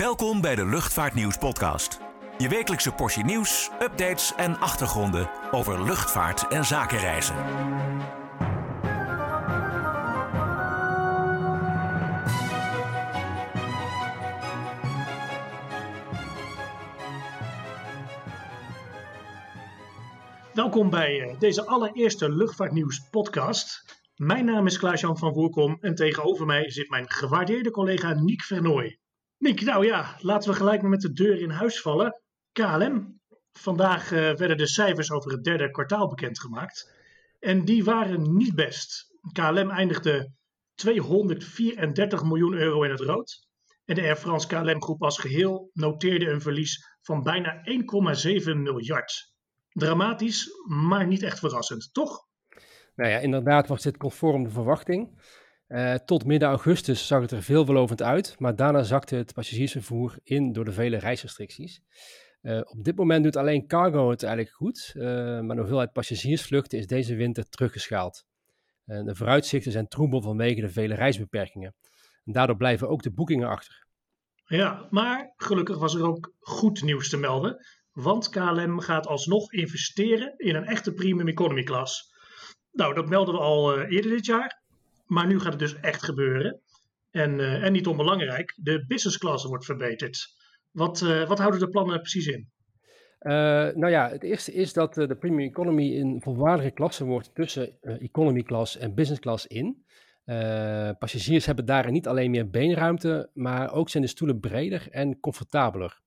Welkom bij de Luchtvaartnieuws podcast. Je wekelijkse portie nieuws, updates en achtergronden over luchtvaart en zakenreizen. Welkom bij eh, deze allereerste Luchtvaartnieuws podcast. Mijn naam is Klaas-Jan van Voerkom en tegenover mij zit mijn gewaardeerde collega Niek Vernooy. Nou ja, laten we gelijk maar met de deur in huis vallen. KLM. Vandaag eh, werden de cijfers over het derde kwartaal bekendgemaakt. En die waren niet best. KLM eindigde 234 miljoen euro in het rood. En de Air France KLM groep als geheel noteerde een verlies van bijna 1,7 miljard. Dramatisch, maar niet echt verrassend, toch? Nou ja, inderdaad was dit conform de verwachting. Uh, tot midden augustus zag het er veelbelovend uit, maar daarna zakte het passagiersvervoer in door de vele reisrestricties. Uh, op dit moment doet alleen cargo het eigenlijk goed, uh, maar de hoeveelheid passagiersvluchten is deze winter teruggeschaald. de vooruitzichten zijn troebel vanwege de vele reisbeperkingen. En daardoor blijven ook de boekingen achter. Ja, maar gelukkig was er ook goed nieuws te melden, want KLM gaat alsnog investeren in een echte premium economy class. Nou, dat melden we al eerder dit jaar. Maar nu gaat het dus echt gebeuren. En, uh, en niet onbelangrijk, de business class wordt verbeterd. Wat, uh, wat houden de plannen precies in? Uh, nou ja, het eerste is dat de premium economy in volwaardige klassen wordt tussen economy class en business class in. passagiers hebben daarin niet alleen meer beenruimte, maar ook zijn de stoelen breder en comfortabeler.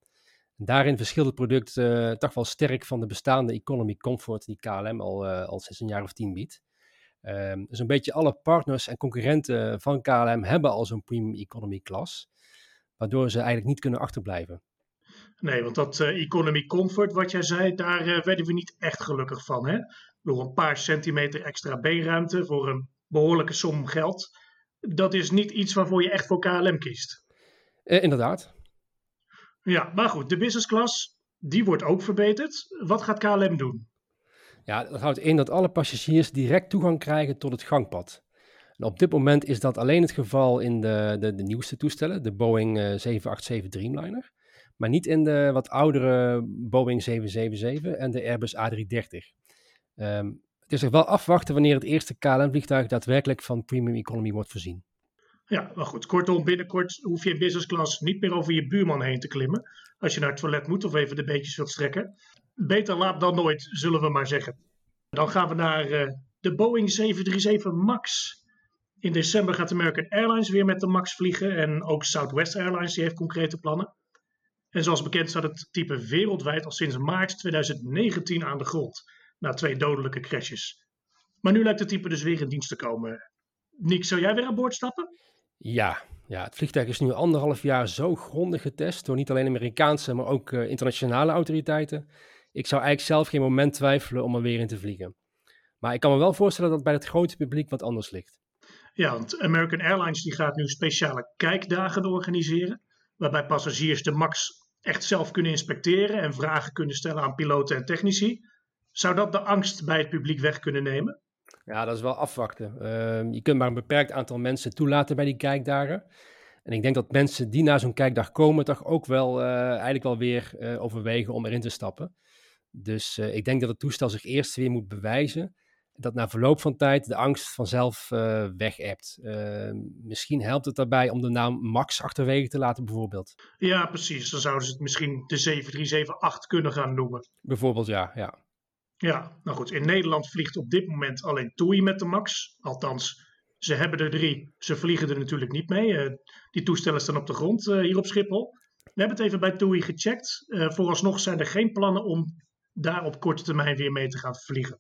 Daarin verschilt het product toch wel sterk van de bestaande economy comfort die KLM al, al sinds een jaar of tien biedt. Um, dus een beetje alle partners en concurrenten van KLM hebben al zo'n premium economy klas, waardoor ze eigenlijk niet kunnen achterblijven. Nee, want dat uh, economy comfort wat jij zei, daar uh, werden we niet echt gelukkig van. Hè? Door een paar centimeter extra beenruimte voor een behoorlijke som geld. Dat is niet iets waarvoor je echt voor KLM kiest. Uh, inderdaad. Ja, maar goed, de business class, die wordt ook verbeterd. Wat gaat KLM doen? Ja, dat houdt in dat alle passagiers direct toegang krijgen tot het gangpad. En op dit moment is dat alleen het geval in de, de, de nieuwste toestellen, de Boeing uh, 787 Dreamliner. Maar niet in de wat oudere Boeing 777 en de Airbus A330. Um, het is er wel afwachten wanneer het eerste KLM-vliegtuig daadwerkelijk van premium economy wordt voorzien. Ja, maar goed. Kortom, binnenkort hoef je in business class niet meer over je buurman heen te klimmen. Als je naar het toilet moet of even de beetjes wilt strekken. Beter laat dan nooit, zullen we maar zeggen. Dan gaan we naar uh, de Boeing 737 MAX. In december gaat American Airlines weer met de MAX vliegen. En ook Southwest Airlines die heeft concrete plannen. En zoals bekend staat het type wereldwijd al sinds maart 2019 aan de grond. Na twee dodelijke crashes. Maar nu lijkt het type dus weer in dienst te komen. Nick, zou jij weer aan boord stappen? Ja, ja, het vliegtuig is nu anderhalf jaar zo grondig getest door niet alleen Amerikaanse, maar ook uh, internationale autoriteiten. Ik zou eigenlijk zelf geen moment twijfelen om er weer in te vliegen. Maar ik kan me wel voorstellen dat bij het grote publiek wat anders ligt. Ja, want American Airlines die gaat nu speciale kijkdagen organiseren, waarbij passagiers de MAX echt zelf kunnen inspecteren en vragen kunnen stellen aan piloten en technici. Zou dat de angst bij het publiek weg kunnen nemen? Ja, dat is wel afwachten. Uh, je kunt maar een beperkt aantal mensen toelaten bij die kijkdagen. En ik denk dat mensen die naar zo'n kijkdag komen, toch ook wel uh, eigenlijk wel weer uh, overwegen om erin te stappen. Dus uh, ik denk dat het toestel zich eerst weer moet bewijzen. Dat na verloop van tijd de angst vanzelf uh, weg hebt. Uh, misschien helpt het daarbij om de naam Max achterwege te laten, bijvoorbeeld. Ja, precies. Dan zouden ze het misschien de 7378 kunnen gaan noemen. Bijvoorbeeld, ja. Ja, ja nou goed. In Nederland vliegt op dit moment alleen TUI met de Max. Althans, ze hebben er drie. Ze vliegen er natuurlijk niet mee. die toestellen staan op de grond hier op Schiphol. We hebben het even bij TUI gecheckt. vooralsnog zijn er geen plannen om daar op korte termijn weer mee te gaan vliegen.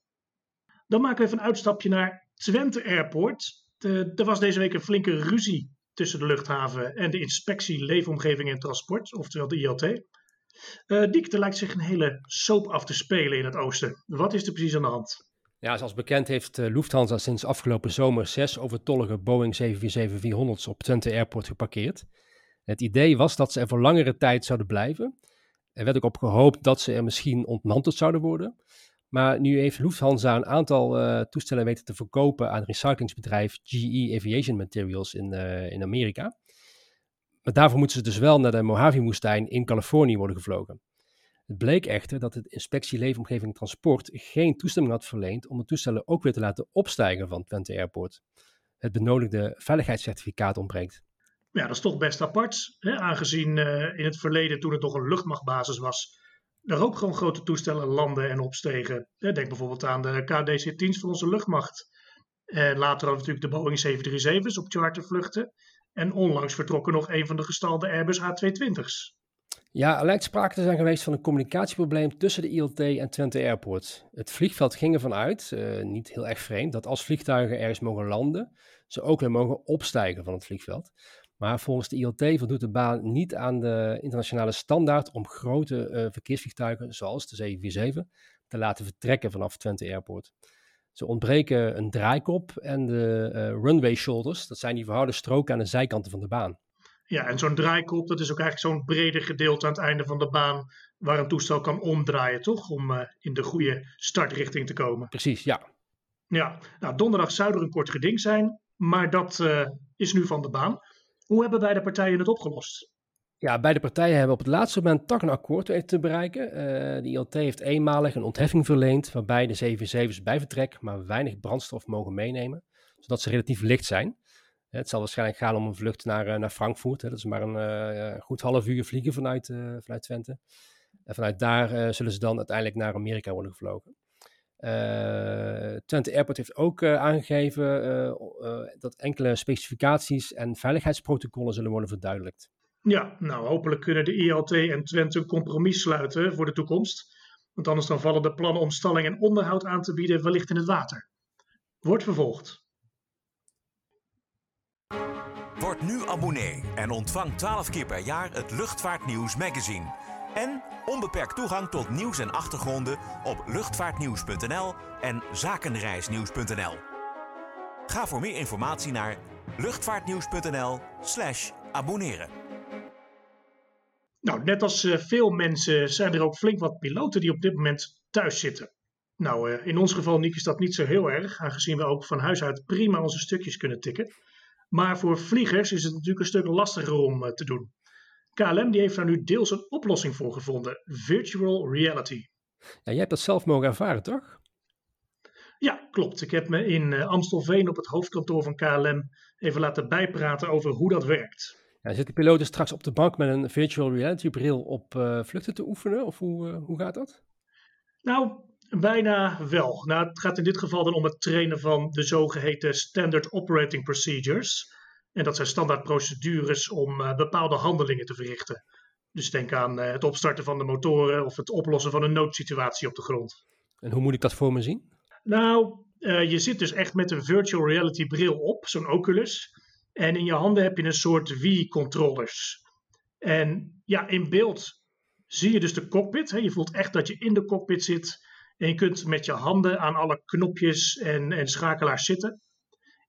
Dan maken we even een uitstapje naar Twente Airport. Er was deze week een flinke ruzie tussen de luchthaven en de inspectie Leefomgeving en Transport, oftewel de ILT. Uh, eh, er lijkt zich een hele soap af te spelen in het oosten. Wat is er precies aan de hand? Ja, zoals bekend heeft uh, Lufthansa sinds afgelopen zomer zes overtollige Boeing 747-400's op Twente Airport geparkeerd. Het idee was dat ze er voor langere tijd zouden blijven, er werd ook op gehoopt dat ze er misschien ontmanteld zouden worden. Maar nu heeft Lufthansa een aantal uh, toestellen weten te verkopen aan recyclingsbedrijf GE Aviation Materials in, uh, in Amerika. Maar daarvoor moeten ze dus wel naar de Mojave-woestijn in Californië worden gevlogen. Het bleek echter dat het inspectie Leefomgeving Transport geen toestemming had verleend om de toestellen ook weer te laten opstijgen van Twente Airport. Het benodigde veiligheidscertificaat ontbreekt. Ja, dat is toch best apart, hè? aangezien uh, in het verleden, toen het nog een luchtmachtbasis was, er ook gewoon grote toestellen landen en opstegen. Denk bijvoorbeeld aan de KDC-10's van onze luchtmacht. En later hadden natuurlijk de Boeing 737's op chartervluchten. En onlangs vertrokken nog een van de gestalde Airbus A220's. Ja, er lijkt sprake te zijn geweest van een communicatieprobleem tussen de ILT en Twente Airport. Het vliegveld ging ervan uit, uh, niet heel erg vreemd, dat als vliegtuigen ergens mogen landen, ze ook weer mogen opstijgen van het vliegveld. Maar volgens de ILT voldoet de baan niet aan de internationale standaard om grote uh, verkeersvliegtuigen, zoals de 747, te laten vertrekken vanaf Twente Airport. Ze ontbreken een draaikop en de uh, runway shoulders, dat zijn die verhouden stroken aan de zijkanten van de baan. Ja, en zo'n draaikop, dat is ook eigenlijk zo'n breder gedeelte aan het einde van de baan waar een toestel kan omdraaien, toch? Om uh, in de goede startrichting te komen. Precies, ja. Ja, nou, donderdag zou er een kort geding zijn, maar dat uh, is nu van de baan. Hoe hebben beide partijen het opgelost? Ja, beide partijen hebben op het laatste moment toch een akkoord te bereiken. Uh, de ILT heeft eenmalig een ontheffing verleend, waarbij de 747's bij vertrek maar weinig brandstof mogen meenemen, zodat ze relatief licht zijn. Het zal waarschijnlijk gaan om een vlucht naar, uh, naar Frankfurt. Dat is maar een uh, goed half uur vliegen vanuit, vanuit Twente. En vanuit daar zullen ze dan uiteindelijk naar Amerika worden gevlogen. Twente Airport heeft ook aangegeven dat enkele specificaties en veiligheidsprotocollen zullen worden verduidelijkt. Ja, nou hopelijk kunnen de ILT en Twente een compromis sluiten voor de toekomst. Want anders dan vallen de plannen om stalling en onderhoud aan te bieden wellicht in het water. Wordt vervolgd. Word nu abonnee en ontvang 12 keer per jaar het Luchtvaartnieuws magazine. En onbeperkt toegang tot nieuws en achtergronden op luchtvaartnieuws.nl en zakenreisnieuws.nl. Ga voor meer informatie naar luchtvaartnieuws.nl/slash abonneren. Nou, net als uh, veel mensen zijn er ook flink wat piloten die op dit moment thuis zitten. Nou, uh, in ons geval, Niek, is dat niet zo heel erg, aangezien we ook van huis uit prima onze stukjes kunnen tikken. Maar voor vliegers is het natuurlijk een stuk lastiger om uh, te doen. KLM die heeft daar nu deels een oplossing voor gevonden: virtual reality. Ja, jij hebt dat zelf mogen ervaren, toch? Ja, klopt. Ik heb me in Amstelveen op het hoofdkantoor van KLM even laten bijpraten over hoe dat werkt. Ja, zitten piloten straks op de bank met een virtual reality bril op uh, vluchten te oefenen? Of hoe, uh, hoe gaat dat? Nou, bijna wel. Nou, het gaat in dit geval dan om het trainen van de zogeheten Standard Operating Procedures. En dat zijn standaard procedures om uh, bepaalde handelingen te verrichten. Dus denk aan het opstarten van de motoren of het oplossen van een noodsituatie op de grond. En hoe moet ik dat voor me zien? Nou, je zit dus echt met een virtual reality bril op, zo'n Oculus. En in je handen heb je een soort Wii-controllers. En ja, in beeld zie je dus de cockpit. Hè? Je voelt echt dat je in de cockpit zit. En je kunt met je handen aan alle knopjes en, en schakelaars zitten.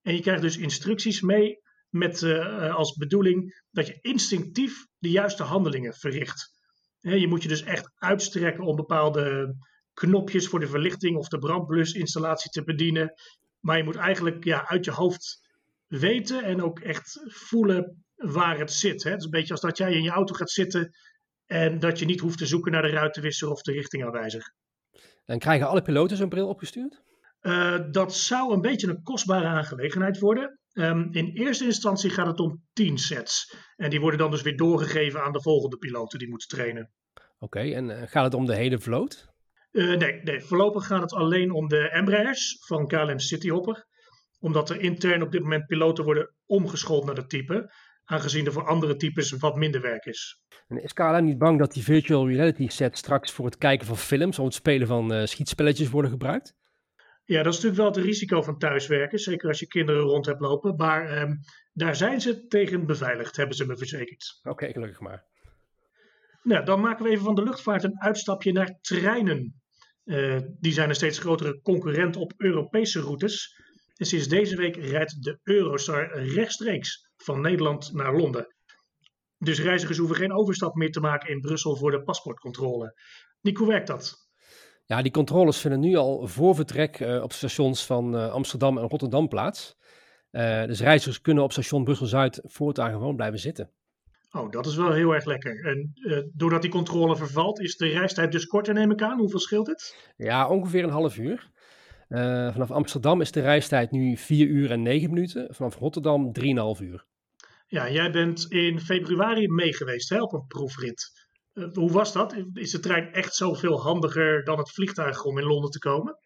En je krijgt dus instructies mee met uh, als bedoeling dat je instinctief de juiste handelingen verricht. Je moet je dus echt uitstrekken om bepaalde knopjes voor de verlichting of de brandblusinstallatie te bedienen. Maar je moet eigenlijk ja, uit je hoofd weten en ook echt voelen waar het zit. Hè? Het is een beetje als dat jij in je auto gaat zitten en dat je niet hoeft te zoeken naar de ruitenwisser of de richtingaanwijzer. En krijgen alle piloten zo'n bril opgestuurd? Uh, dat zou een beetje een kostbare aangelegenheid worden. Um, in eerste instantie gaat het om 10 sets. En die worden dan dus weer doorgegeven aan de volgende piloten die moeten trainen. Oké, okay, en uh, gaat het om de hele vloot? Uh, nee, nee, voorlopig gaat het alleen om de Embraers van KLM Cityhopper omdat er intern op dit moment piloten worden omgeschoold naar dat type, aangezien er voor andere types wat minder werk is. En is KLM niet bang dat die virtual reality sets straks voor het kijken van films of het spelen van uh, schietspelletjes worden gebruikt? Ja, dat is natuurlijk wel het risico van thuiswerken, zeker als je kinderen rond hebt lopen. Maar um, daar zijn ze tegen beveiligd, hebben ze me verzekerd. Oké, okay, gelukkig maar. Nou, dan maken we even van de luchtvaart een uitstapje naar treinen. Uh, die zijn een steeds grotere concurrent op Europese routes. En sinds deze week rijdt de Eurostar rechtstreeks van Nederland naar Londen. Dus reizigers hoeven geen overstap meer te maken in Brussel voor de paspoortcontrole. Nico, hoe werkt dat? Ja, die controles vinden nu al voor vertrek uh, op stations van uh, Amsterdam en Rotterdam plaats. Uh, dus reizigers kunnen op station Brussel-Zuid voortaan gewoon blijven zitten. Oh, dat is wel heel erg lekker. En doordat die controle vervalt, is de reistijd dus korter, neem ik aan. Hoeveel scheelt het? Ja, ongeveer een half uur. Vanaf Amsterdam is de reistijd nu 4 uur en 9 minuten. Vanaf Rotterdam 3,5 uur. Ja, jij bent in februari mee geweest hè, op een proefrit. Uh, hoe was dat? Is de trein echt zoveel handiger dan het vliegtuig om in Londen te komen?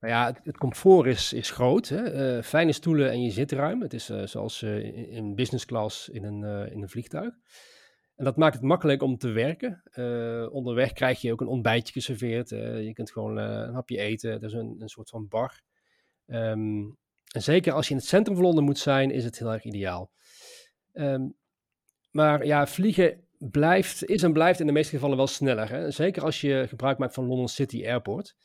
Nou ja, het, comfort is, is groot. Hè? Uh, fijne stoelen en je zit ruim. Het is zoals in business class in een, in een vliegtuig. En dat maakt het makkelijk om te werken. Uh, onderweg krijg je ook een ontbijtje geserveerd. Uh, je kunt gewoon uh, een hapje eten. Dat is een, een soort van bar. Um, en zeker als je in het centrum van Londen moet zijn, is het heel erg ideaal. Um, maar ja, vliegen blijft, is en blijft in de meeste gevallen wel sneller. Hè? Zeker als je gebruik maakt van London City Airport.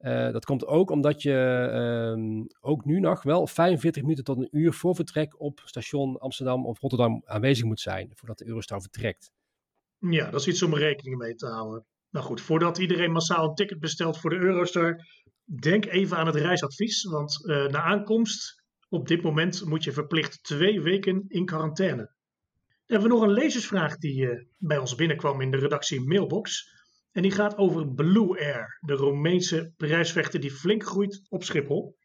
Uh, dat komt ook omdat je um, ook nu nog wel 45 minuten tot een uur voor vertrek op station Amsterdam of Rotterdam aanwezig moet zijn voordat de Eurostar vertrekt. Ja, dat is iets om rekening mee te houden. Nou goed, voordat iedereen massaal een ticket bestelt voor de Eurostar, denk even aan het reisadvies. Want uh, na aankomst, op dit moment moet je verplicht twee weken in quarantaine. Dan hebben we nog een lezersvraag die uh, bij ons binnenkwam in de redactie Mailbox. En die gaat over Blue Air, de Roemeense prijsvechter die flink groeit op Schiphol.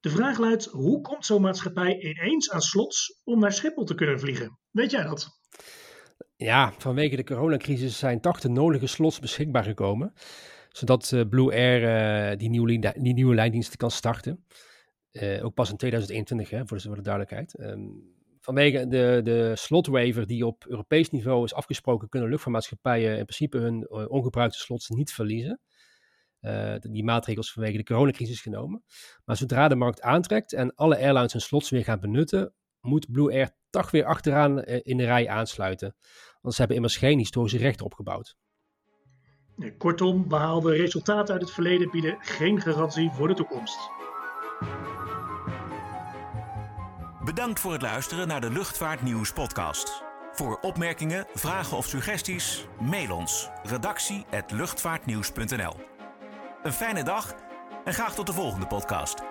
De vraag luidt: hoe komt zo'n maatschappij ineens aan slots om naar Schiphol te kunnen vliegen? Weet jij dat? Ja, vanwege de coronacrisis zijn toch de nodige slots beschikbaar gekomen, zodat uh, Blue Air uh, die, nieuwe, die nieuwe kan starten. Ook pas in 2021, hè, voor, de, duidelijkheid. Um, vanwege de, de slotwaiver die op Europees niveau is afgesproken, kunnen luchtvaartmaatschappijen in principe hun uh, ongebruikte slots niet verliezen. Uh, die maatregels vanwege de coronacrisis genomen. Maar zodra de markt aantrekt en alle airlines hun slots weer gaan benutten, moet Blue Air toch weer achteraan uh, in de rij aansluiten. Want ze hebben immers geen historische rechten opgebouwd. Kortom, behaalde resultaten uit het verleden bieden geen garantie voor de toekomst. Bedankt voor het luisteren naar de Luchtvaartnieuws podcast. Voor opmerkingen, vragen of suggesties, mail ons redactie@luchtvaartnieuws.nl. Een fijne dag en graag tot de volgende podcast.